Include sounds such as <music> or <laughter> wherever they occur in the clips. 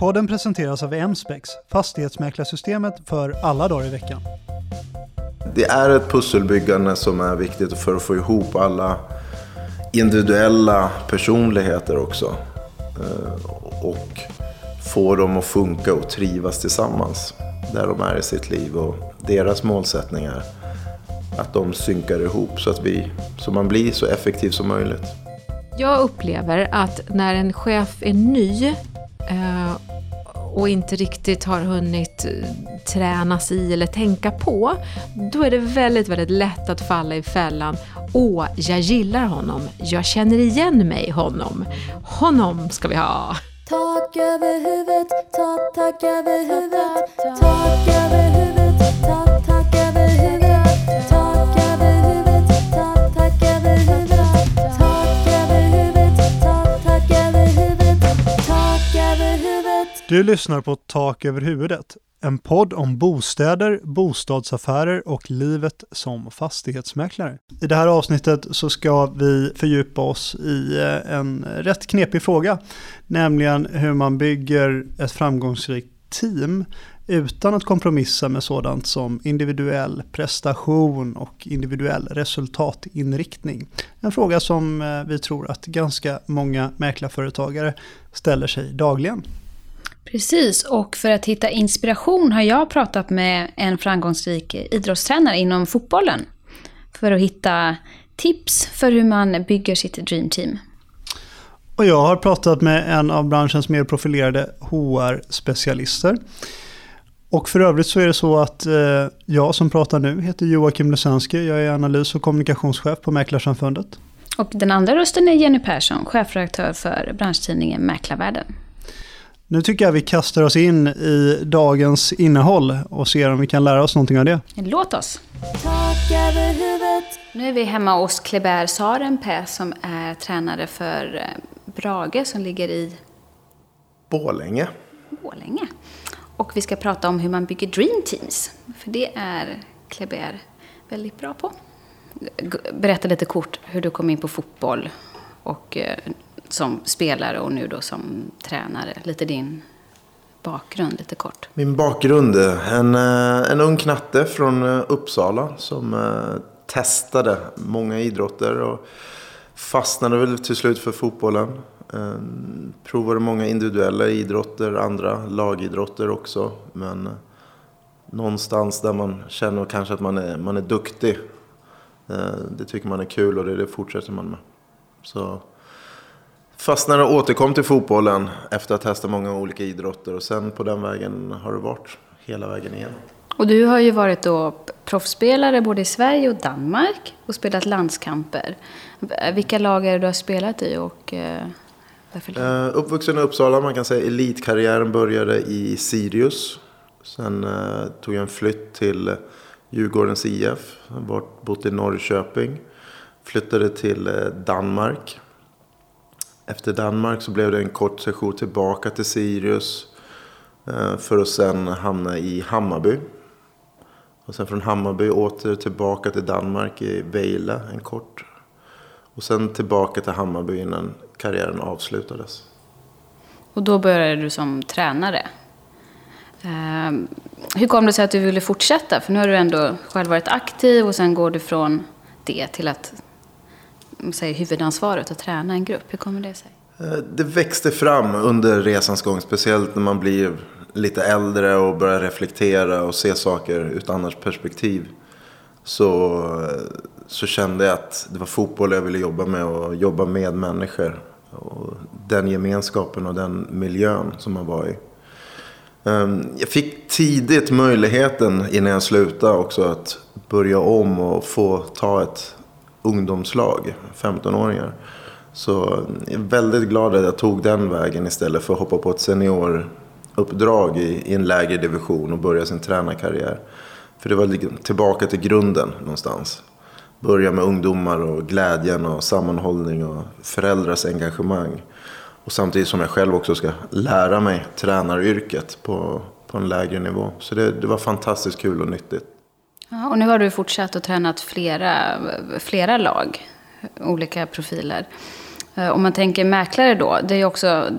Podden presenteras av Emspex, fastighetsmäklarsystemet för alla dagar i veckan. Det är ett pusselbyggande som är viktigt för att få ihop alla individuella personligheter också. Eh, och få dem att funka och trivas tillsammans där de är i sitt liv och deras målsättningar. Att de synkar ihop så att, vi, så man blir så effektiv som möjligt. Jag upplever att när en chef är ny eh, och inte riktigt har hunnit eh, tränas i eller tänka på, då är det väldigt, väldigt lätt att falla i fällan. Åh, jag gillar honom. Jag känner igen mig i honom. Honom ska vi ha. Tak över huvudet, tak, tak över huvudet, tak över huvudet, Du lyssnar på Tak över huvudet, en podd om bostäder, bostadsaffärer och livet som fastighetsmäklare. I det här avsnittet så ska vi fördjupa oss i eh, en rätt knepig fråga, nämligen hur man bygger ett framgångsrikt team utan att kompromissa med sådant som individuell prestation och individuell resultatinriktning. En fråga som eh, vi tror att ganska många mäklarföretagare ställer sig dagligen. Precis, och för att hitta inspiration har jag pratat med en framgångsrik idrottstränare inom fotbollen. För att hitta tips för hur man bygger sitt dreamteam. Och jag har pratat med en av branschens mer profilerade HR-specialister. Och för övrigt så är det så att eh, jag som pratar nu heter Joakim Lusanski. Jag är analys och kommunikationschef på Mäklarsamfundet. Och den andra rösten är Jenny Persson, chefredaktör för branschtidningen Mäklarvärlden. Nu tycker jag vi kastar oss in i dagens innehåll och ser om vi kan lära oss någonting av det. Låt oss! Nu är vi hemma hos Kleber Sarenpää som är tränare för eh, Brage som ligger i Bålänge. Bålänge. Och vi ska prata om hur man bygger Dream Teams. För det är Kleber väldigt bra på. Berätta lite kort hur du kom in på fotboll och eh, som spelare och nu då som tränare. Lite din bakgrund lite kort. Min bakgrund? En, eh, en ung knatte från eh, Uppsala som eh, testade många idrotter och fastnade väl till slut för fotbollen. Provade många individuella idrotter, andra lagidrotter också. Men någonstans där man känner kanske att man är, man är duktig. Det tycker man är kul och det, det fortsätter man med. Så fastnade och återkom till fotbollen efter att ha testat många olika idrotter. Och sen på den vägen har det varit hela vägen igen. Och du har ju varit då proffsspelare både i Sverige och Danmark och spelat landskamper. Vilka lag är det du har spelat i och uh, uh, Uppvuxen i Uppsala, man kan säga elitkarriären började i Sirius. Sen uh, tog jag en flytt till Djurgårdens IF, har bott i Norrköping. Flyttade till Danmark efter Danmark så blev det en kort session tillbaka till Sirius. Eh, för att sen hamna i Hammarby. Och sen från Hammarby åter tillbaka till Danmark i Vejle en kort. Och sen tillbaka till Hammarby innan karriären avslutades. Och då började du som tränare. Ehm, hur kom det sig att du ville fortsätta? För nu har du ändå själv varit aktiv och sen går du från det till att säger, huvudansvaret att träna en grupp? Hur kommer det sig? Eh, det växte fram under resans gång, speciellt när man blir lite äldre och börjar reflektera och se saker ur ett annat perspektiv. Så, eh, så kände jag att det var fotboll jag ville jobba med och jobba med människor. Och den gemenskapen och den miljön som man var i. Ehm, jag fick tidigt möjligheten innan jag slutade också att börja om och få ta ett ungdomslag, 15-åringar. Så jag är väldigt glad att jag tog den vägen istället för att hoppa på ett senioruppdrag i, i en lägre division och börja sin tränarkarriär. För det var liksom tillbaka till grunden någonstans. Börja med ungdomar och glädjen och sammanhållning och föräldrars engagemang. Och samtidigt som jag själv också ska lära mig tränaryrket på, på en lägre nivå. Så det, det var fantastiskt kul och nyttigt. Ja, och nu har du fortsatt och tränat flera, flera lag, olika profiler. Eh, om man tänker mäklare då, det är också...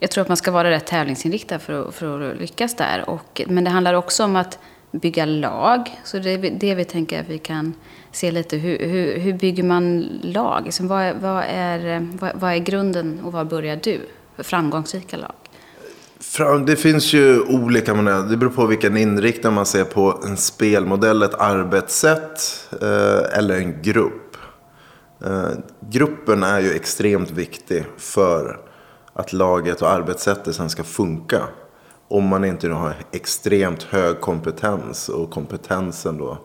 jag tror att man ska vara rätt tävlingsinriktad för att, för att lyckas där. Och, men det handlar också om att bygga lag. Så det är det vi tänker att vi kan se lite. Hur, hur, hur bygger man lag? Liksom vad, vad, är, vad, vad är grunden och var börjar du för framgångsrika lag? Det finns ju olika modeller. Det beror på vilken inriktning man ser på. En spelmodell, ett arbetssätt eh, eller en grupp. Eh, gruppen är ju extremt viktig för att laget och arbetssättet sen ska funka. Om man inte har extremt hög kompetens och kompetensen då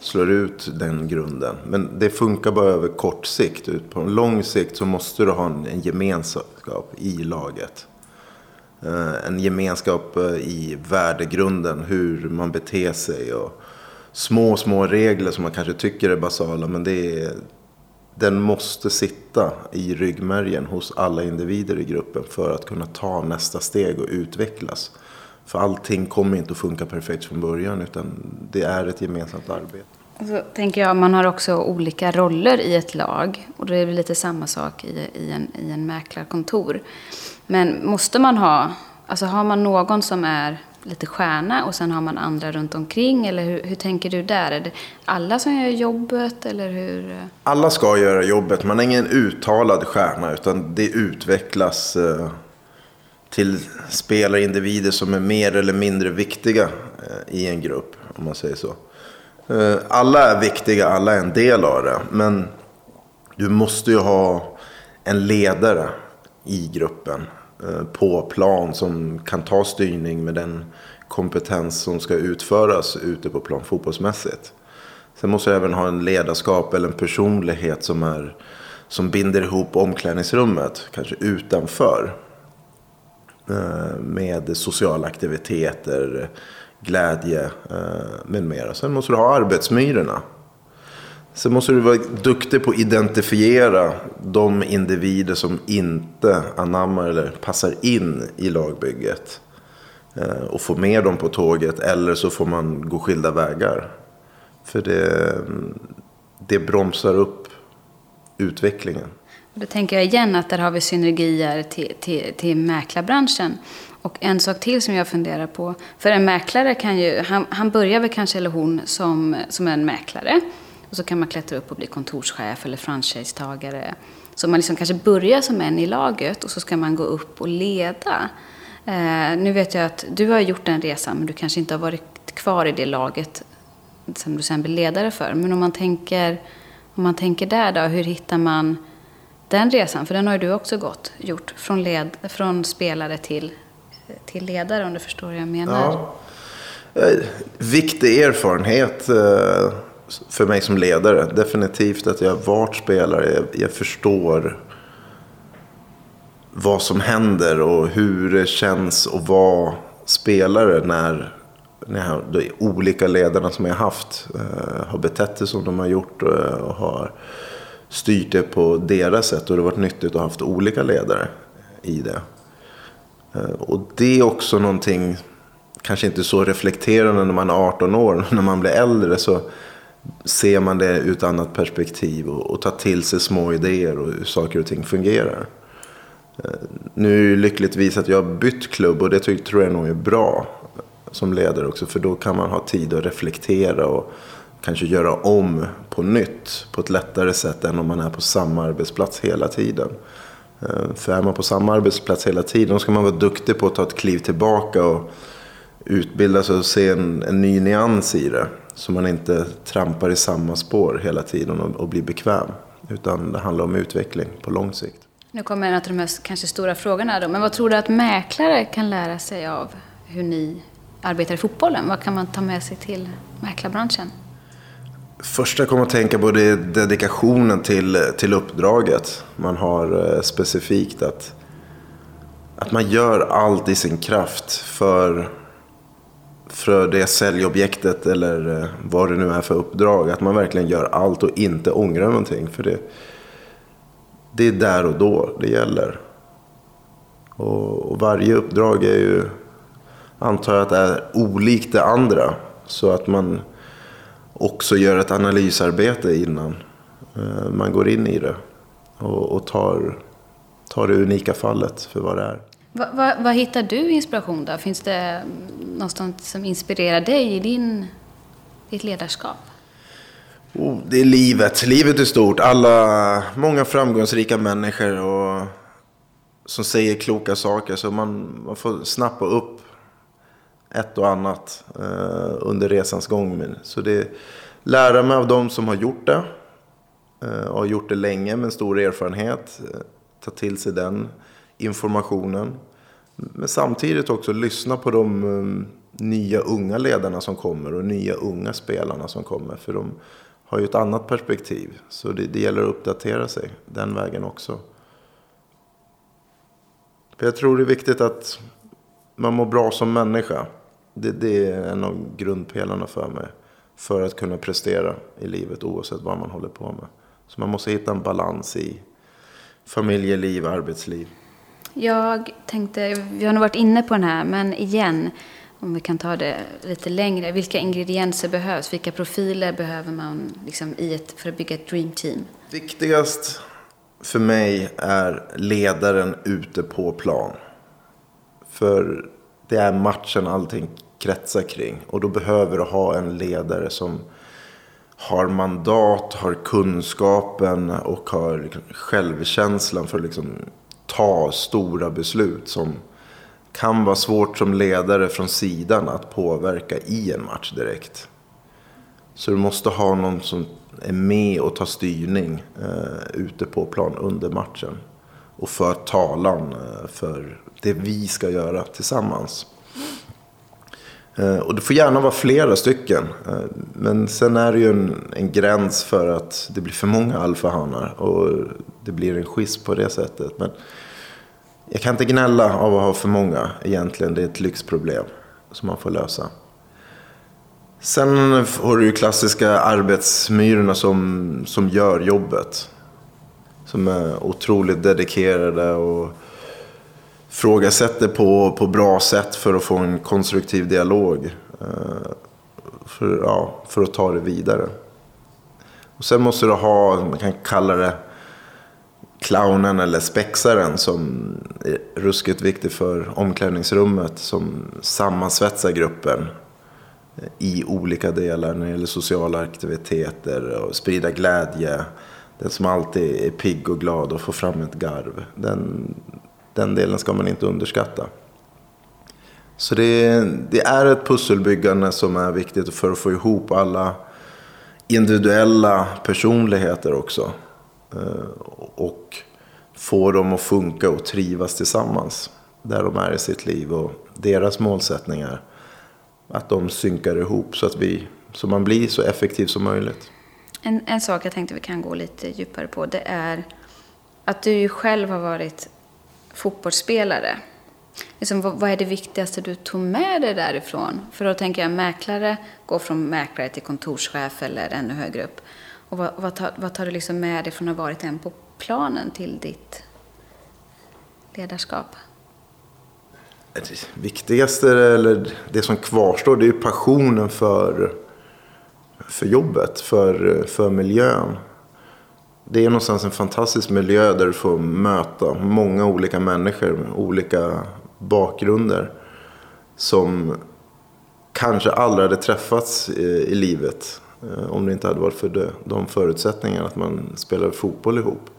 slår ut den grunden. Men det funkar bara över kort sikt. På lång sikt så måste du ha en gemenskap i laget. Eh, en gemenskap eh, i värdegrunden, hur man beter sig och små, små regler som man kanske tycker är basala. Men det är, den måste sitta i ryggmärgen hos alla individer i gruppen för att kunna ta nästa steg och utvecklas. För allting kommer inte att funka perfekt från början utan det är ett gemensamt arbete. Så tänker jag, man har också olika roller i ett lag. Och det är väl lite samma sak i, i, en, i en mäklarkontor. Men måste man ha, alltså har man någon som är lite stjärna och sen har man andra runt omkring? Eller hur, hur tänker du där? Är det alla som gör jobbet eller hur? Alla ska göra jobbet. Man är ingen uttalad stjärna utan det utvecklas eh, till spelare, individer som är mer eller mindre viktiga eh, i en grupp. Om man säger så. Eh, alla är viktiga, alla är en del av det. Men du måste ju ha en ledare i gruppen eh, på plan som kan ta styrning med den kompetens som ska utföras ute på plan fotbollsmässigt. Sen måste du även ha en ledarskap eller en personlighet som, är, som binder ihop omklädningsrummet, kanske utanför. Eh, med sociala aktiviteter, glädje eh, med mera. Sen måste du ha arbetsmyrorna. Sen måste du vara duktig på att identifiera de individer som inte anammar eller passar in i lagbygget. Eh, och få med dem på tåget eller så får man gå skilda vägar. För det, mm, det bromsar upp utvecklingen. Då tänker jag igen att där har vi synergier till, till, till mäklarbranschen. Och en sak till som jag funderar på. För en mäklare kan ju, han, han börjar väl kanske eller hon som, som en mäklare. Och så kan man klättra upp och bli kontorschef eller franchisetagare. Så man liksom kanske börjar som en i laget och så ska man gå upp och leda. Eh, nu vet jag att du har gjort den resan men du kanske inte har varit kvar i det laget som du sen blir ledare för. Men om man tänker, om man tänker där då, hur hittar man den resan? För den har ju du också gått, gjort. Från, led, från spelare till till ledare om du förstår vad jag menar. Ja. Eh, viktig erfarenhet eh, för mig som ledare. Definitivt att jag har varit spelare. Jag förstår vad som händer och hur det känns att vara spelare när, de olika ledarna som jag haft eh, har betett sig som de har gjort och har styrt det på deras sätt. Och det har varit nyttigt att ha haft olika ledare i det. Eh, och det är också någonting, kanske inte så reflekterande när man är 18 år, <laughs> när man blir äldre så ser man det ur ett annat perspektiv och, och tar till sig små idéer och hur saker och ting fungerar. Eh, nu är det lyckligtvis att jag har bytt klubb och det tror jag nog är bra som ledare också. För då kan man ha tid att reflektera och kanske göra om på nytt på ett lättare sätt än om man är på samma arbetsplats hela tiden. Eh, för är man på samma arbetsplats hela tiden, då ska man vara duktig på att ta ett kliv tillbaka och utbilda sig och se en, en ny nyans i det. Så man inte trampar i samma spår hela tiden och, och blir bekväm. Utan det handlar om utveckling på lång sikt. Nu kommer en av de mest kanske stora frågorna då. Men vad tror du att mäklare kan lära sig av hur ni arbetar i fotbollen? Vad kan man ta med sig till mäklarbranschen? Första jag kommer att tänka på det är dedikationen till, till uppdraget. Man har eh, specifikt att, att man gör allt i sin kraft för, för det säljobjektet eller eh, vad det nu är för uppdrag. Att man verkligen gör allt och inte ångrar någonting. För det, det är där och då det gäller. Och, och varje uppdrag är ju, antar jag att det är olikt det andra. Så att man också gör ett analysarbete innan eh, man går in i det. Och, och tar, tar det unika fallet för vad det är. Va, va, vad hittar du inspiration då? Finns det någonstans som inspirerar dig i din, ditt ledarskap? Oh, det är livet. Livet är stort. Alla, många framgångsrika människor och, som säger kloka saker. Så man, man får snappa upp ett och annat eh, under resans gång. Så det lära mig av de som har gjort det. Eh, och har gjort det länge med stor erfarenhet. Eh, ta till sig den informationen. Men samtidigt också lyssna på de um, nya unga ledarna som kommer och nya unga spelarna som kommer. För de har ju ett annat perspektiv. Så det, det gäller att uppdatera sig den vägen också. För jag tror det är viktigt att man mår bra som människa. Det, det är en av grundpelarna för mig. För att kunna prestera i livet oavsett vad man håller på med. Så man måste hitta en balans i familjeliv, arbetsliv. Jag tänkte, vi har nog varit inne på den här, men igen, om vi kan ta det lite längre. Vilka ingredienser behövs? Vilka profiler behöver man liksom i ett, för att bygga ett dream team? Viktigast för mig är ledaren ute på plan. För det är matchen allting kretsar kring. Och då behöver du ha en ledare som har mandat, har kunskapen och har självkänslan för att liksom ta stora beslut som kan vara svårt som ledare från sidan att påverka i en match direkt. Så du måste ha någon som är med och tar styrning eh, ute på plan under matchen. Och för talan eh, för det vi ska göra tillsammans. Eh, och det får gärna vara flera stycken. Eh, men sen är det ju en, en gräns för att det blir för många alfahanar. Och det blir en schism på det sättet. Men jag kan inte gnälla av att ha för många egentligen. Det är ett lyxproblem som man får lösa. Sen har du ju klassiska arbetsmyrorna som, som gör jobbet. Som är otroligt dedikerade och frågasätter på, på bra sätt för att få en konstruktiv dialog. Eh, för, ja, för att ta det vidare. Och sen måste du ha, man kan kalla det clownen eller spexaren som är ruskigt viktig för omklädningsrummet. Som sammansvetsar gruppen eh, i olika delar när det gäller sociala aktiviteter och sprida glädje. Den som alltid är pigg och glad och får fram ett garv. Den, den delen ska man inte underskatta. Så det, det är ett pusselbyggande som är viktigt för att få ihop alla individuella personligheter också. Eh, och få dem att funka och trivas tillsammans. Där de är i sitt liv och deras målsättningar. Att de synkar ihop så att vi, så man blir så effektiv som möjligt. En, en sak jag tänkte vi kan gå lite djupare på. Det är att du ju själv har varit fotbollsspelare. Liksom, vad, vad, är det viktigaste du tog med dig därifrån? För då tänker jag mäklare, går från mäklare till kontorschef eller ännu högre upp. Och vad, vad, tar, vad tar du liksom med dig från att ha varit en på planen till ditt ledarskap? Det viktigaste, eller det som kvarstår, det är passionen för, för jobbet, för, för miljön. Det är någonstans en fantastisk miljö där du får möta många olika människor med olika bakgrunder. Som kanske aldrig hade träffats i, i livet. Eh, om det inte hade varit för det, de förutsättningarna att man spelar fotboll ihop.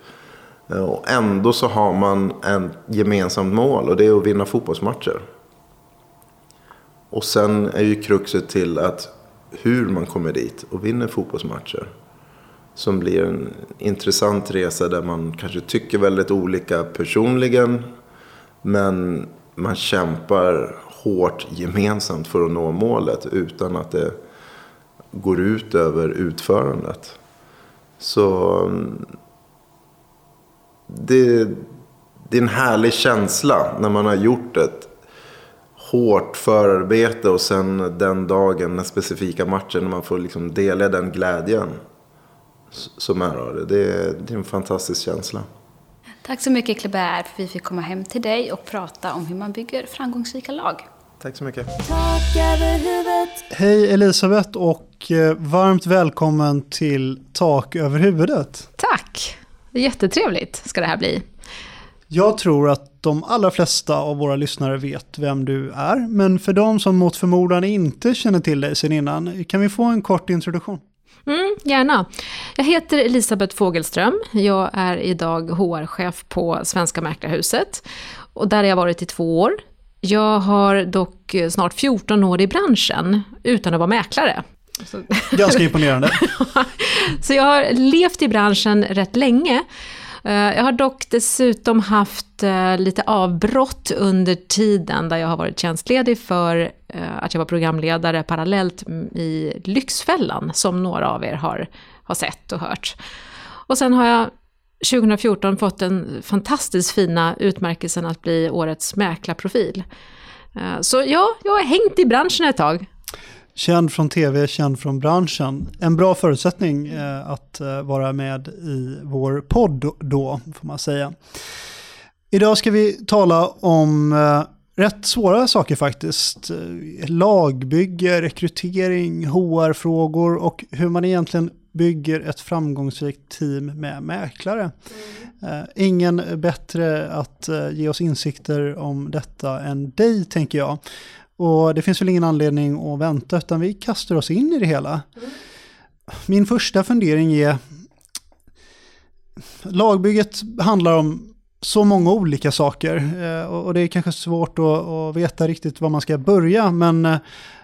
Eh, och ändå så har man ett gemensamt mål och det är att vinna fotbollsmatcher. Och sen är ju kruxet till att hur man kommer dit och vinner fotbollsmatcher. Som blir en intressant resa där man kanske tycker väldigt olika personligen. Men man kämpar hårt gemensamt för att nå målet utan att det går ut över utförandet. Så mm, det, det är en härlig känsla när man har gjort ett hårt förarbete och sen den dagen, den specifika matchen, när man får liksom dela den glädjen som är av det. Det är, det är en fantastisk känsla. Tack så mycket Kleber för att vi fick komma hem till dig och prata om hur man bygger framgångsrika lag. Tack så mycket. Hej Elisabeth och eh, varmt välkommen till Tak över huvudet. Tack! Jättetrevligt ska det här bli. Jag tror att de allra flesta av våra lyssnare vet vem du är. Men för de som mot förmodan inte känner till dig sedan innan, kan vi få en kort introduktion? Mm, gärna. Jag heter Elisabeth Fogelström. Jag är idag HR-chef på Svenska Mäklarhuset. Och där har jag varit i två år. Jag har dock snart 14 år i branschen utan att vara mäklare. Ganska imponerande. <laughs> Så jag har levt i branschen rätt länge. Eh, jag har dock dessutom haft eh, lite avbrott under tiden där jag har varit tjänstledig för eh, att jag var programledare parallellt i Lyxfällan, som några av er har, har sett och hört. Och sen har jag 2014 fått den fantastiskt fina utmärkelsen att bli årets mäklarprofil. Så ja, jag har hängt i branschen ett tag. Känd från tv, känd från branschen. En bra förutsättning eh, att eh, vara med i vår podd då, får man säga. Idag ska vi tala om eh, rätt svåra saker faktiskt. Eh, lagbygge, rekrytering, HR-frågor och hur man egentligen bygger ett framgångsrikt team med mäklare. Mm. Ingen bättre att eh, ge oss insikter om detta än dig, tänker jag. Och det finns väl ingen anledning att vänta utan vi kastar oss in i det hela. Mm. Min första fundering är Lagbygget handlar om så många olika saker eh, och det är kanske svårt att veta riktigt var man ska börja men eh,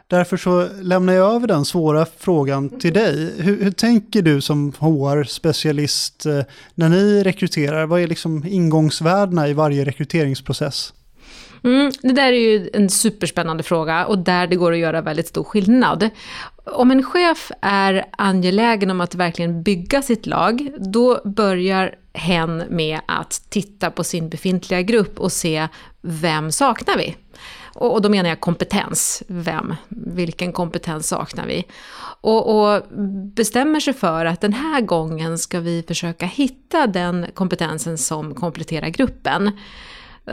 därför så lämnar jag över den svåra frågan till dig. Hur, hur tänker du som HR-specialist eh, när ni rekryterar? Vad är liksom ingångsvärdena i varje rekryteringsprocess? Mm, det där är ju en superspännande fråga och där det går att göra väldigt stor skillnad. Om en chef är angelägen om att verkligen bygga sitt lag, då börjar hen med att titta på sin befintliga grupp och se vem saknar vi? Och, då menar jag kompetens. Vem? Vilken kompetens saknar vi? Och, och, bestämmer sig för att den här gången ska vi försöka hitta den kompetensen som kompletterar gruppen.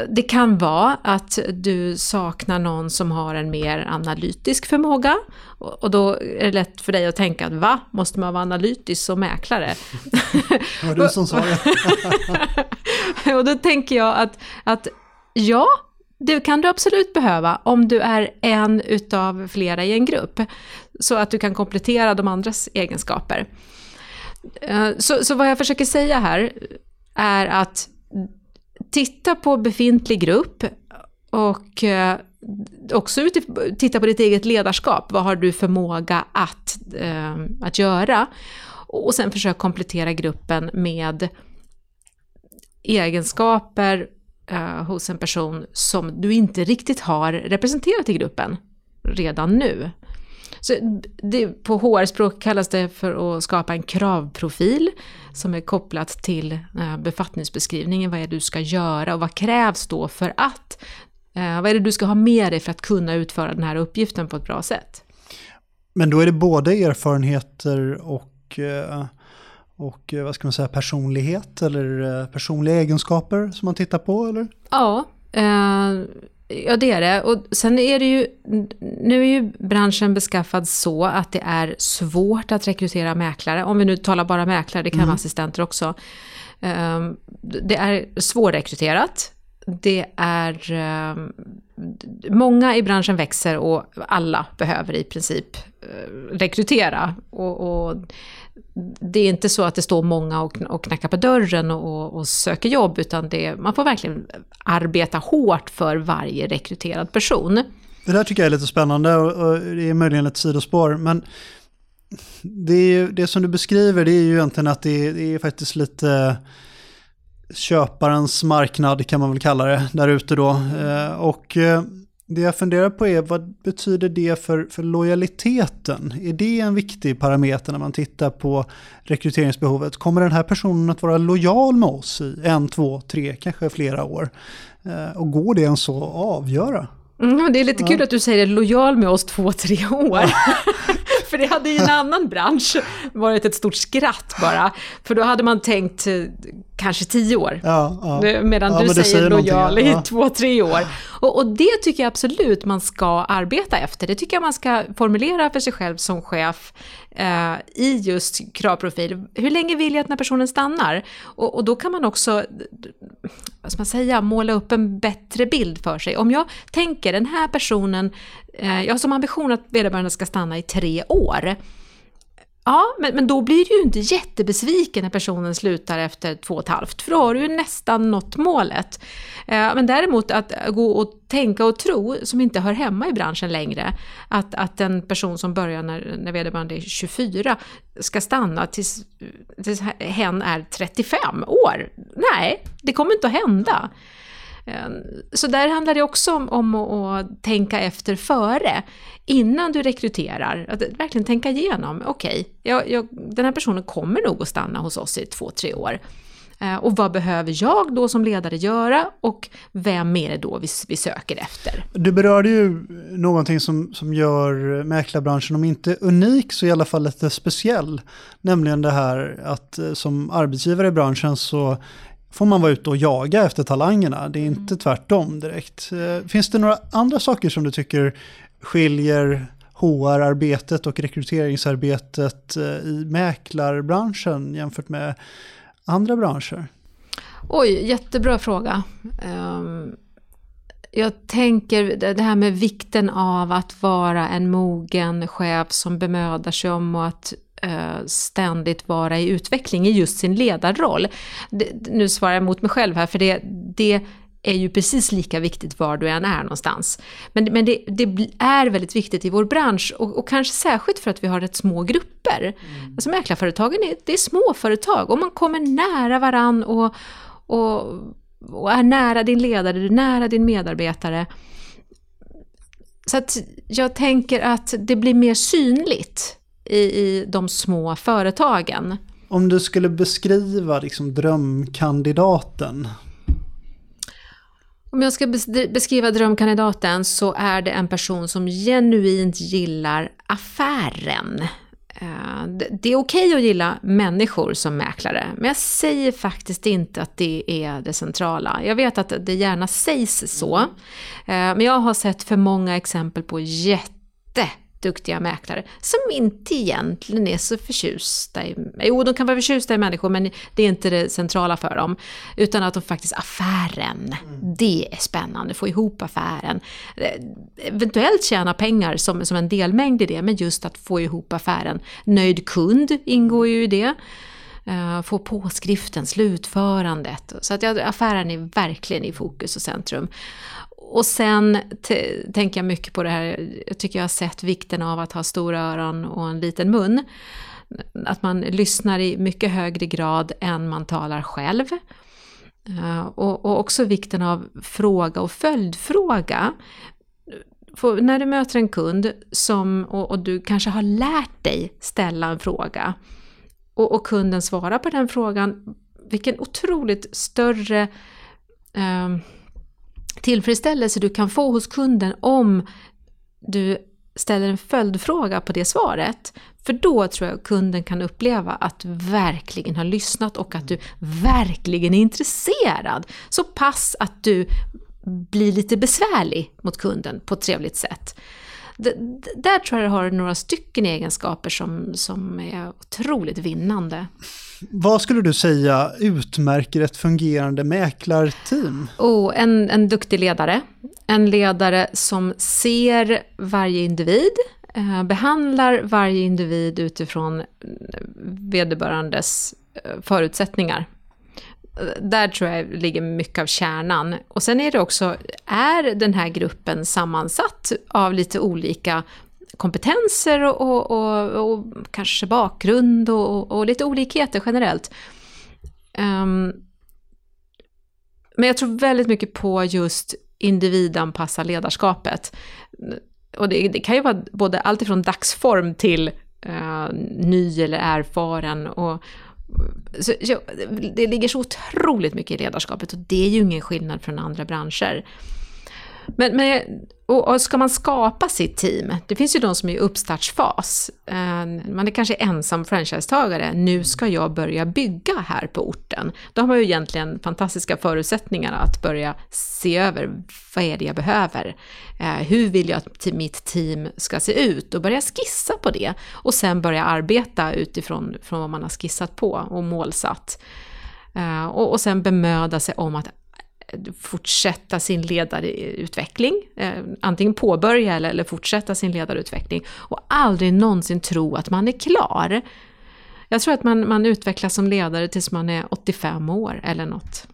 Det kan vara att du saknar någon som har en mer analytisk förmåga. Och då är det lätt för dig att tänka att va, måste man vara analytisk som mäklare? <laughs> Det var du som sa det. <laughs> och då tänker jag att, att ja, det kan du absolut behöva om du är en utav flera i en grupp. Så att du kan komplettera de andras egenskaper. Eh, så, så vad jag försöker säga här är att titta på befintlig grupp och eh, också titta på ditt eget ledarskap. Vad har du förmåga att, eh, att göra? Och sen försök komplettera gruppen med egenskaper eh, hos en person som du inte riktigt har representerat i gruppen redan nu. Så det, på HR-språk kallas det för att skapa en kravprofil som är kopplat till eh, befattningsbeskrivningen. Vad är det du ska göra och vad krävs då för att? Eh, vad är det du ska ha med dig för att kunna utföra den här uppgiften på ett bra sätt? Men då är det både erfarenheter och eh, och vad ska man säga, personlighet eller personliga egenskaper som man tittar på eller? Ja, Ja, det är det. Och sen är det ju, nu är ju branschen beskaffad så att det är svårt att rekrytera mäklare. Om vi nu talar bara mäklare, det kan mm. vara assistenter också. Ehm, det är svårrekryterat. Det är... Många i branschen växer och alla behöver i princip eh, rekrytera. Och, och det är inte så att det står många och, och knackar på dörren och, och söker jobb, utan det, man får verkligen arbeta hårt för varje rekryterad person. Det där tycker jag är lite spännande och, och det är möjligen ett sidospår, men det, är, det som du beskriver det är ju egentligen att det, det är faktiskt lite köparens marknad kan man väl kalla det där ute då. Eh, och eh, det jag funderar på är vad betyder det för, för lojaliteten? Är det en viktig parameter när man tittar på rekryteringsbehovet? Kommer den här personen att vara lojal med oss i en, två, tre, kanske flera år? Eh, och går det ens så att avgöra? Mm, det är lite kul att du säger lojal med oss två, tre år. <laughs> För det hade i en annan bransch varit ett stort skratt bara. För då hade man tänkt kanske tio år. Ja, ja. Medan Ja, du säger någonting, lojal i två, tre år. Och, och det tycker jag absolut man ska arbeta efter. Det tycker jag man ska formulera för sig själv som chef eh, i just kravprofil. Hur länge vill jag att den här personen stannar? Och, och då kan man också, vad ska man säga, måla upp en bättre bild för sig. Om jag tänker den här personen, eh, jag har som ambition att vederbörande ska stanna i tre år. Ja, men, men då blir du ju inte jättebesviken när personen slutar efter två och ett halvt, för då har du ju nästan nått målet. Eh, men däremot att gå och tänka och tro, som inte hör hemma i branschen längre, att, att en person som börjar när, när vederbörande är 24 ska stanna tills, tills hen är 35 år. Nej, det kommer inte att hända. Ehm, så där handlar det också om, om att, tänka efter före, innan du rekryterar. Att verkligen tänka igenom, okej, jag, jag, den här personen kommer nog att stanna hos oss i två, tre år. Ehm, och vad behöver jag då som ledare göra och vem är det då vi, vi söker efter? Du berörde ju någonting som, som gör mäklarbranschen, om inte unik så i alla fall lite speciell. Nämligen det här att eh, som arbetsgivare i branschen så får man vara ute och jaga efter talangerna. Det är inte tvärtom direkt. Eh, finns det några andra saker som du tycker skiljer HR-arbetet och rekryteringsarbetet eh, i mäklarbranschen jämfört med andra branscher? Oj, jättebra fråga. Ehm, jag tänker det här med vikten av att vara en mogen chef som bemödar sig om att ständigt vara i utveckling i just sin ledarroll. Nu svarar jag mot mig själv här, för det, det är ju precis lika viktigt var du än är någonstans. Men, men det, det är väldigt viktigt i vår bransch och, och kanske särskilt för att vi har rätt små grupper. Alltså mäklarföretagen är, det är små företag och man kommer nära varann och, och, och är nära din ledare, du är nära din medarbetare. Så att jag tänker att det blir mer synligt i, i de små företagen. Om du skulle beskriva liksom drömkandidaten, Om jag ska bes- beskriva drömkandidaten så är det en person som genuint gillar affären. Eh, det- är okej att gilla människor som mäklare, men jag säger faktiskt inte att det är det centrala. Jag vet att det gärna sägs så, eh, men jag har sett för många exempel på jätteduktiga mäklare som inte egentligen är så förtjusta i... Jo, de kan vara förtjusta i människor, men det är inte det centrala för dem. Utan att de faktiskt, affären, det är spännande, få ihop affären. Eventuellt tjäna pengar som, som en delmängd i det, men just att få ihop affären. Nöjd kund ingår ju i det. Eh, få påskriften, slutförandet. Så att affären är verkligen i fokus och centrum. Och sen tänker jag mycket på det här, jag tycker jag har sett vikten av att ha stora öron och en liten mun. Att man lyssnar i mycket högre grad än man talar själv. Uh, Och, och också vikten av fråga och följdfråga. För när du möter en kund som, och, och du kanske har lärt dig ställa en fråga och, och kunden svarar på den frågan, vilken otroligt större eh, tillfredsställelse du kan få hos kunden om du ställer en följdfråga på det svaret. För då tror jag kunden kan uppleva att du verkligen har lyssnat och att du verkligen är intresserad. Så pass att du blir lite besvärlig mot kunden på ett trevligt sätt. Där tror jag du har några stycken egenskaper som, som är otroligt vinnande. vad skulle du säga utmärker ett fungerande mäklarteam? Oh, en, en duktig ledare. En ledare som ser varje individ, eh, behandlar varje individ utifrån eh, vederbörandes eh, förutsättningar. Där tror jag ligger mycket av kärnan. Och sen är det också, är den här gruppen sammansatt av lite olika kompetenser och, och, och, och kanske bakgrund och, och lite olikheter generellt. Um, men jag tror väldigt mycket på just individanpassa ledarskapet. Och det, det kan ju vara både allt ifrån dagsform till uh, ny eller erfaren. Och, så, det ligger så otroligt mycket i ledarskapet och det är ju ingen skillnad från andra branscher. Men, men och, och, ska man skapa sitt team, det finns ju de som är i uppstartsfas. Eh, man är kanske ensam franchisetagare, nu ska jag börja bygga här på orten. Då har man ju egentligen fantastiska förutsättningar att börja se över vad är det jag behöver? Eh, hur vill jag att mitt team ska se ut? Och börja skissa på det. Och sen börja arbeta utifrån från vad man har skissat på och målsatt. Eh, och, och sen bemöda sig om att fortsätta sin ledarutveckling, eh, antingen påbörja eller, eller fortsätta sin ledarutveckling och aldrig någonsin tro att man är klar. Jag tror att man, man utvecklas som ledare tills man är 85 år eller något.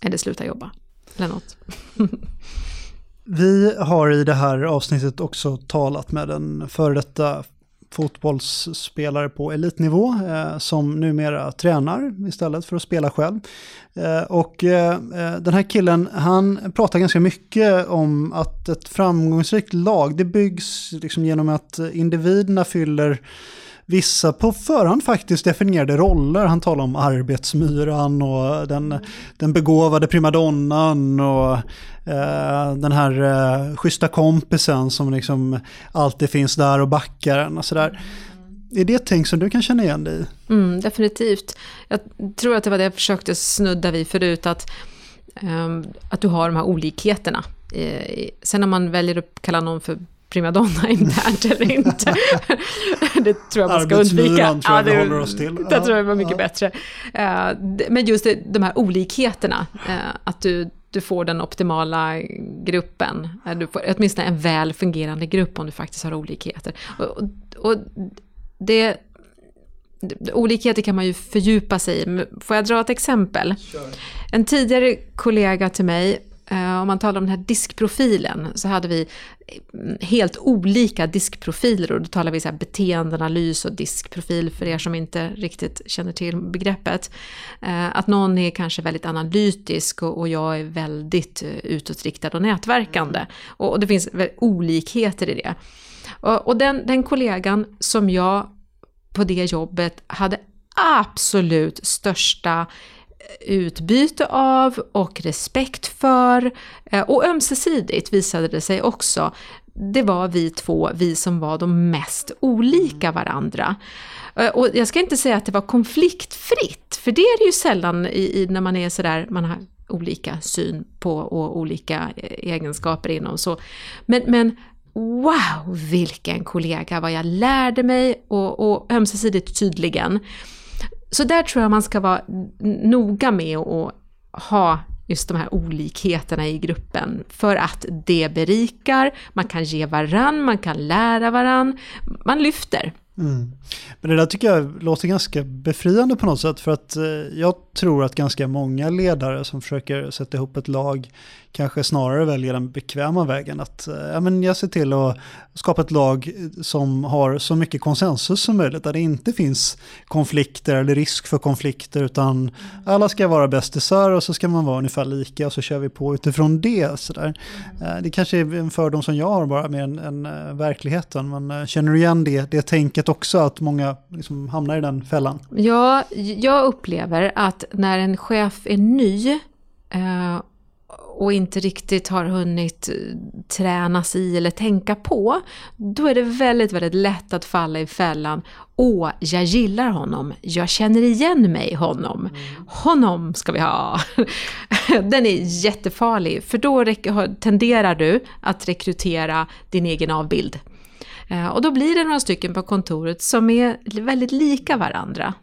Eller slutar jobba, eller något. <laughs> Vi har i det här avsnittet också talat med en före detta fotbollsspelare på elitnivå eh, som numera tränar istället för att spela själv. Eh, och eh, den här killen, han pratar ganska mycket om att ett framgångsrikt lag, det byggs liksom genom att individerna fyller vissa på förhand faktiskt definierade roller. Han talar om arbetsmyran och den, den begåvade primadonnan och eh, den här eh, schyssta kompisen som liksom alltid finns där och backar en och sådär. Är det ett tänk som du kan känna igen dig i? Mm, definitivt. Jag tror att det var det jag försökte snudda vid förut, att, um, att du har de här olikheterna. sen om man väljer att kalla någon för primadonna internt eller inte. <laughs> det tror jag man ska undvika. tror jag ja, det, håller oss till. Det tror jag var mycket ja. bättre. Uh, men just de här olikheterna, uh, att du, du får den optimala gruppen. Uh, du får åtminstone en väl fungerande grupp om du faktiskt har olikheter. Och, och det, Olikheter kan man ju fördjupa sig i. Får jag dra ett exempel? Sure. En tidigare kollega till mig Eh, om man talar om den här diskprofilen så hade vi mm, helt olika diskprofiler och då talar vi så här beteendeanalys och diskprofil för er som inte riktigt känner till begreppet. Eh, att någon är kanske väldigt analytisk och, jag är väldigt eh, utåtriktad och nätverkande. Och, det finns olikheter i det. Och, och den, den kollegan som jag på det jobbet hade absolut största utbyte av och respekt för. Eh, och ömsesidigt visade det sig också. Det var vi två, vi som var de mest olika varandra. Eh, och jag ska inte säga att det var konfliktfritt, för det är det ju sällan i, i när man är sådär, man har olika syn på och olika eh, egenskaper inom så. Men, men wow, vilken kollega, vad jag lärde mig och, och ömsesidigt tydligen. Så där tror jag man ska vara noga med att ha just de här olikheterna i gruppen. För att det berikar, man kan ge varann, man kan lära varann, man lyfter. Mm. Men det där tycker jag låter ganska befriande på något sätt för att eh, jag tror att ganska många ledare som försöker sätta ihop ett lag kanske snarare väljer den bekväma vägen. Att eh, ja, men jag ser till att skapa ett lag som har så mycket konsensus som möjligt, där det inte finns konflikter eller risk för konflikter, utan alla ska vara bästisar och så ska man vara ungefär lika och så kör vi på utifrån det. Så där. Eh, det kanske är en fördom som jag har bara med en, en eh, verkligheten, men känner du igen det, det tänket också, att många liksom hamnar i den fällan? Ja, jag upplever att när en chef är ny och inte riktigt har hunnit eh, tränas i eller tänka på, då är det väldigt, väldigt lätt att falla i fällan. Åh, jag gillar honom, jag känner igen mig honom, honom ska vi ha. <laughs> Den är jättefarlig, för då tenderar du att rekrytera din egen avbild. Eh, och då blir det några stycken på kontoret som är väldigt lika varandra.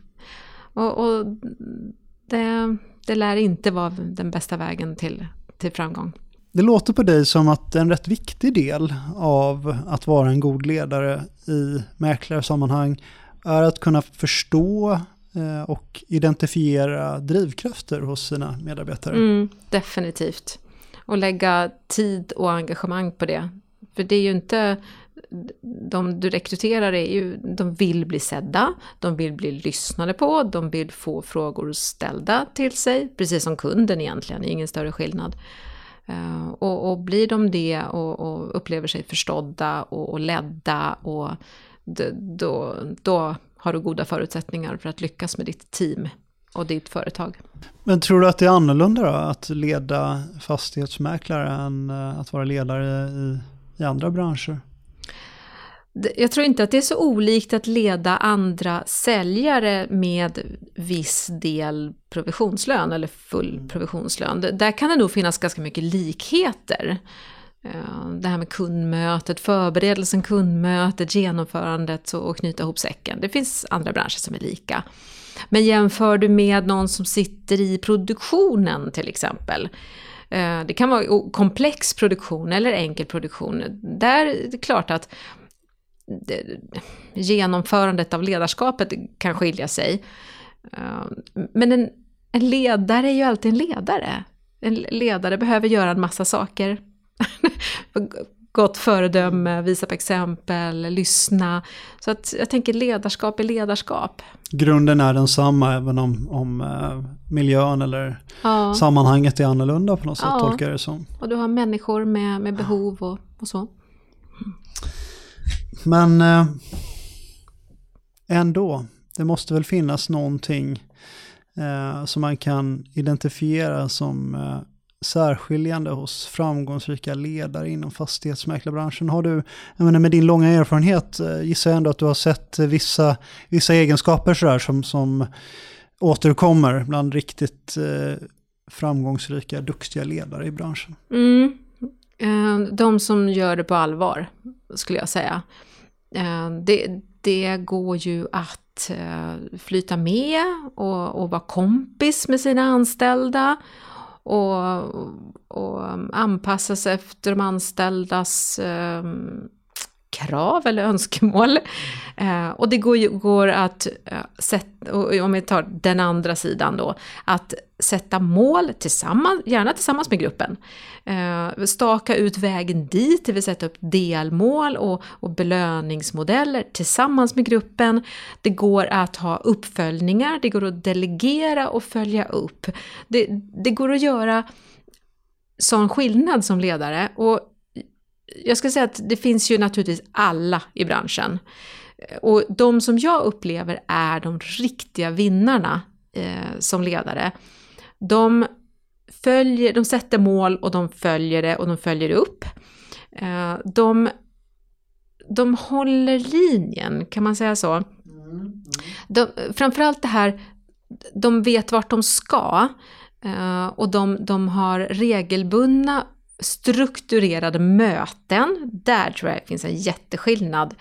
Och, och det, det lär inte vara den bästa vägen till till framgång. Det låter på dig som att en rätt viktig del av att vara en god ledare i mäklarsammanhang är att kunna förstå eh, och identifiera drivkrafter hos sina medarbetare. Mm, definitivt. Och lägga tid och engagemang på det. För det är ju inte, de du rekryterar är ju, de vill bli sedda, de vill bli lyssnade på, de vill få frågor ställda till sig, precis som kunden egentligen, det är ingen större skillnad. Eh, och, och, blir de det och, och upplever sig förstådda och, och ledda, och då, då har du goda förutsättningar för att lyckas med ditt team. och ditt företag. Men tror du att det är annorlunda då, att leda fastighetsmäklare än eh, att vara ledare i, i andra branscher? Jag tror inte att det är så olikt att leda andra säljare med viss del provisionslön eller full mm. provisionslön. Där kan det nog finnas ganska mycket likheter. Eh, det här med kundmötet, förberedelsen, kundmötet, genomförandet och knyta ihop säcken. Det finns andra branscher som är lika. Men jämför du med någon som sitter i produktionen till exempel. Eh, det kan vara komplex produktion eller enkel produktion. Där är det klart att genomförandet av ledarskapet kan skilja sig. Eh, men en, en ledare är ju alltid en ledare. En ledare behöver göra en massa saker. <laughs> Gott föredöme, visa på exempel, lyssna. Så att jag tänker ledarskap är ledarskap. Grunden är densamma även om, om uh, miljön eller ja. sammanhanget är annorlunda på något sätt, ja. tolkar jag det som. Och du har människor med, med behov och, och så. Men eh, ändå, det måste väl finnas någonting eh, som man kan identifiera som eh, särskiljande hos framgångsrika ledare inom fastighetsmäklarbranschen. Har du, jag menar med din långa erfarenhet, eh, gissar jag ändå att du har sett eh, vissa, vissa egenskaper sådär som, som återkommer bland riktigt eh, framgångsrika, duktiga ledare i branschen? Mm. Eh, de som gör det på allvar, skulle jag säga. Eh, det, det går ju att eh, flyta med och, och vara kompis med sina anställda och, och eh, anpassa sig efter de anställdas krav eller önskemål. Eh, och det går, går att, eh, sätta, om vi tar den andra sidan då, att sätta mål tillsammans, gärna tillsammans med gruppen. Eh, staka ut vägen dit, det vill sätta upp delmål och, och belöningsmodeller tillsammans med gruppen. Det går att ha uppföljningar, det går att delegera och följa upp. Det, det går att göra sån skillnad som ledare. Och jag ska säga att det finns ju naturligtvis alla i branschen. Och de som jag upplever är de riktiga vinnarna eh, som ledare. De, följer, de sätter mål och de följer det och de följer upp. Eh, de, de håller linjen, kan man säga så? De, framförallt det här, de vet vart de ska. Eh, och de, de har regelbundna strukturerade möten, där tror jag det finns en jätteskillnad.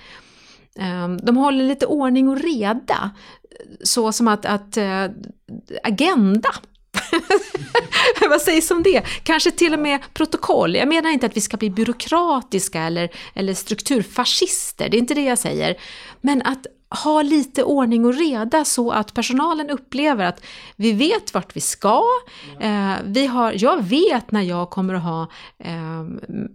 Ehm, de håller lite ordning och reda, så som att, att eh, agenda. <laughs> Vad sägs om det? Kanske till och med protokoll. Jag menar inte att vi ska bli byråkratiska eller, eller strukturfascister, det är inte det jag säger. Men att ha lite ordning och reda så att personalen upplever att vi vet vart vi ska. Eh, vi har, jag vet när jag kommer att ha eh,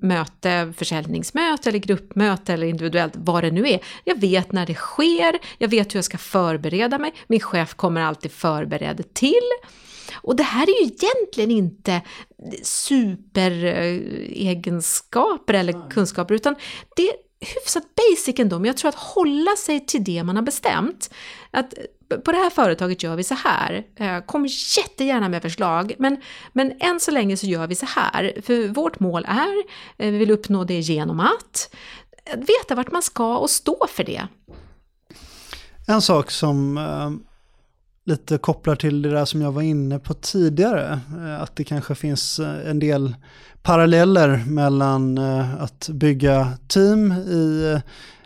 möte, försäljningsmöte eller gruppmöte eller individuellt, vad det nu är. Jag vet när det sker, jag vet hur jag ska förbereda mig, min chef kommer alltid förberedd till. Och det här är ju egentligen inte superegenskaper eller kunskaper, utan det, hyfsat basic ändå, men jag tror att hålla sig till det man har bestämt. Att eh, på det här företaget gör vi så här. Eh, kom jättegärna med förslag, men, men än så länge så gör vi så här. För vårt mål är, eh, vi vill uppnå det genom att veta vart man ska och stå för det. En sak som lite kopplar till det där som jag var inne på tidigare, att det kanske finns en del paralleller mellan eh, att bygga team i eh,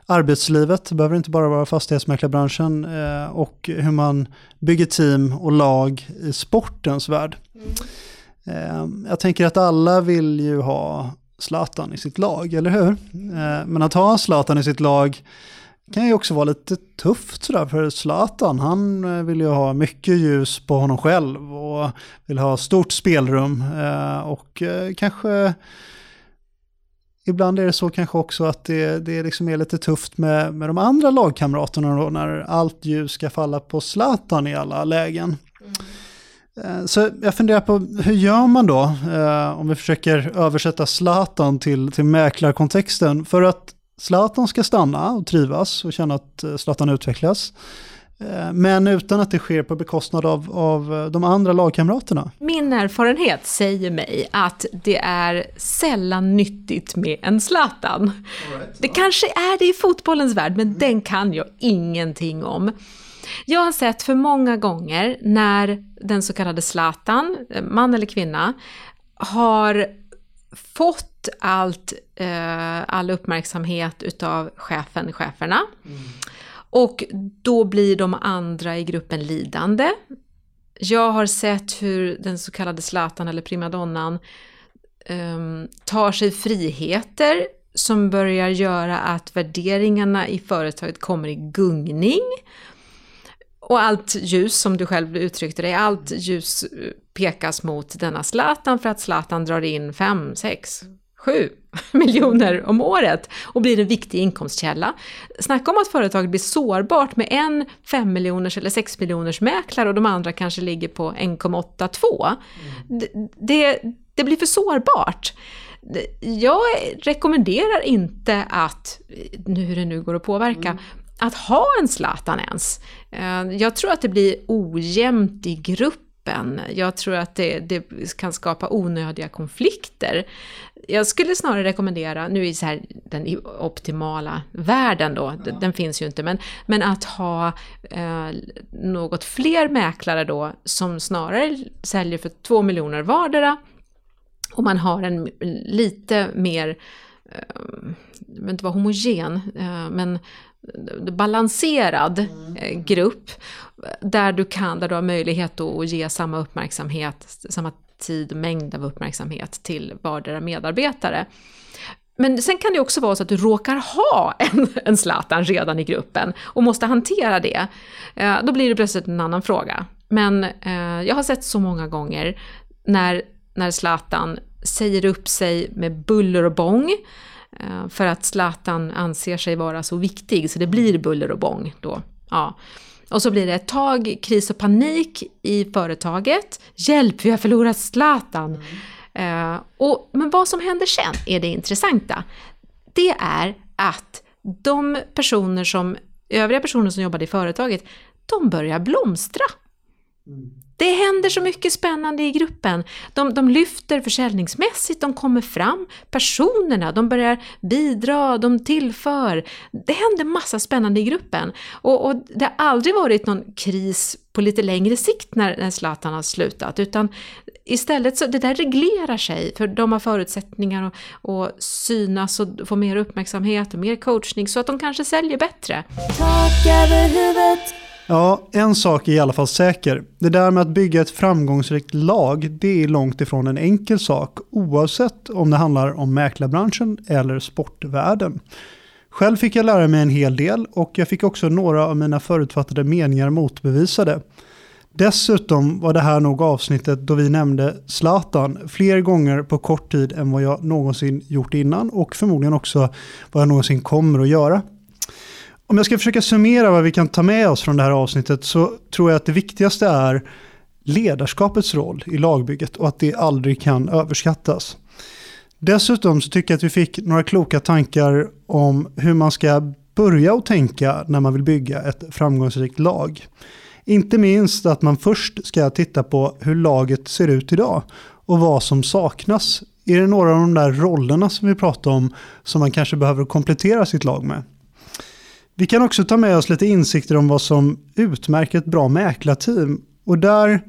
arbetslivet, det behöver inte bara vara fastighetsmäklarbranschen, eh, och hur man bygger team och lag i sportens värld. Mm. Jag tänker att alla vill ju ha Zlatan i sitt lag, eller hur? Men att ha Zlatan i sitt lag kan ju också vara lite tufft sådär för Zlatan. Han eh, vill ju ha mycket ljus på honom själv och vill ha stort spelrum. Eh, och eh, kanske ibland är det så kanske också att det, det liksom är lite tufft med, med de andra lagkamraterna då, när allt ljus ska falla på Zlatan i alla lägen. Mm. Så jag funderar på hur gör man då om vi försöker översätta Zlatan till, till mäklarkontexten för att Zlatan ska stanna och trivas och känna att eh, Zlatan utvecklas. Eh, men utan att det sker på bekostnad av, av eh, de andra lagkamraterna. Min erfarenhet säger mig att det är sällan nyttigt med en Zlatan. Det kanske är det i fotbollens värld, men den kan jag ingenting om. Jag har sett för många gånger när den så kallade Zlatan, man eller kvinna, har fått allt, eh, all uppmärksamhet utav chefen, cheferna. Mm. Och då blir de andra i gruppen lidande. Jag har sett hur den så kallade Zlatan eller primadonnan um, tar sig friheter som börjar göra att värderingarna i företaget kommer i gungning. Och allt ljus, som du själv uttryckte det, allt ljus pekas mot denna Zlatan för att Zlatan drar in 5, 6, 7 <laughs> miljoner om året och blir en viktig inkomstkälla. Snacka om att företaget blir sårbart med en 5 miljoners eller 6 miljoners mäklare och de andra kanske ligger på 1,82. Mm. Det, det, blir för sårbart. Jag rekommenderar inte att, nu hur det nu går att påverka, mm. att ha en Zlatan ens. Eh, jag tror att det blir ojämnt i grupp jag tror att det, det, kan skapa onödiga konflikter. Jag skulle snarare rekommendera, nu i så här, den optimala världen då, ja. den finns ju inte, men, men att ha eh, något fler mäklare då som snarare säljer för två miljoner vardera och man har en lite mer, eh, jag vill inte vara homogen, eh, men balanserad mm. Grupp där du kan, där du har möjlighet att ge samma uppmärksamhet, samma tid och mängd av uppmärksamhet till vardera medarbetare. Men sen kan det också vara så att du råkar ha en, en Zlatan redan i gruppen och måste hantera det. Eh, då blir det plötsligt en annan fråga. Men eh, jag har sett så många gånger när, när Zlatan säger upp sig med buller och bång Eh, för att Zlatan anser sig vara så viktig, så det blir buller och bång då. Ja. Och så blir det ett tag kris och panik i företaget. Hjälp, vi har förlorat Zlatan! Mm. Uh, och, men vad som händer sen är det intressanta. Det är att de personer som, övriga personer som jobbade i företaget, de börjar blomstra. Mm. Det händer så mycket spännande i gruppen. De, de lyfter försäljningsmässigt, de kommer fram, personerna, de börjar bidra, de tillför. Det händer massa spännande i gruppen. Och, och det har aldrig varit någon kris på lite längre sikt när, när Zlatan har slutat, utan istället så det där reglerar sig, för de har förutsättningar att, att synas och få mer uppmärksamhet och mer coachning så att de kanske säljer bättre. Ja, en sak är i alla fall säker. Det där med att bygga ett framgångsrikt lag, det är långt ifrån en enkel sak, oavsett om det handlar om mäklarbranschen eller sportvärlden. Själv fick jag lära mig en hel del och jag fick också några av mina förutfattade meningar motbevisade. Dessutom var det här nog avsnittet då vi nämnde Zlatan fler gånger på kort tid än vad jag någonsin gjort innan och förmodligen också vad jag någonsin kommer att göra. Om jag ska försöka summera vad vi kan ta med oss från det här avsnittet så tror jag att det viktigaste är ledarskapets roll i lagbygget och att det aldrig kan överskattas. Dessutom så tycker jag att vi fick några kloka tankar om hur man ska börja att tänka när man vill bygga ett framgångsrikt lag. Inte minst att man först ska titta på hur laget ser ut idag och vad som saknas. Är det några av de där rollerna som vi pratade om som man kanske behöver komplettera sitt lag med? Vi kan också ta med oss lite insikter om vad som utmärker ett bra mäklarteam. Och där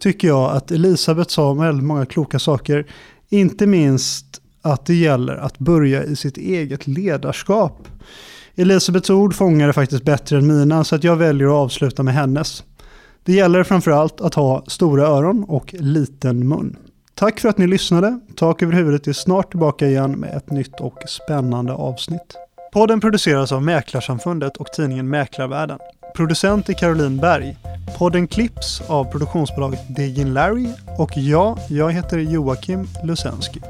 tycker jag att Elisabeth sa väldigt många kloka saker. Inte minst att det gäller att börja i sitt eget ledarskap. Elisabeths ord fångade faktiskt bättre än mina så att jag väljer att avsluta med hennes. Det gäller framförallt att ha stora öron och liten mun. Tack för att ni lyssnade. Tak över huvudet är snart tillbaka igen med ett nytt och spännande avsnitt. Podden produceras av Mäklarsamfundet och tidningen Mäklarvärlden. Producent är Caroline Berg. Podden klipps av produktionsbolaget Digin Larry och jag, jag heter Joakim Lusensky.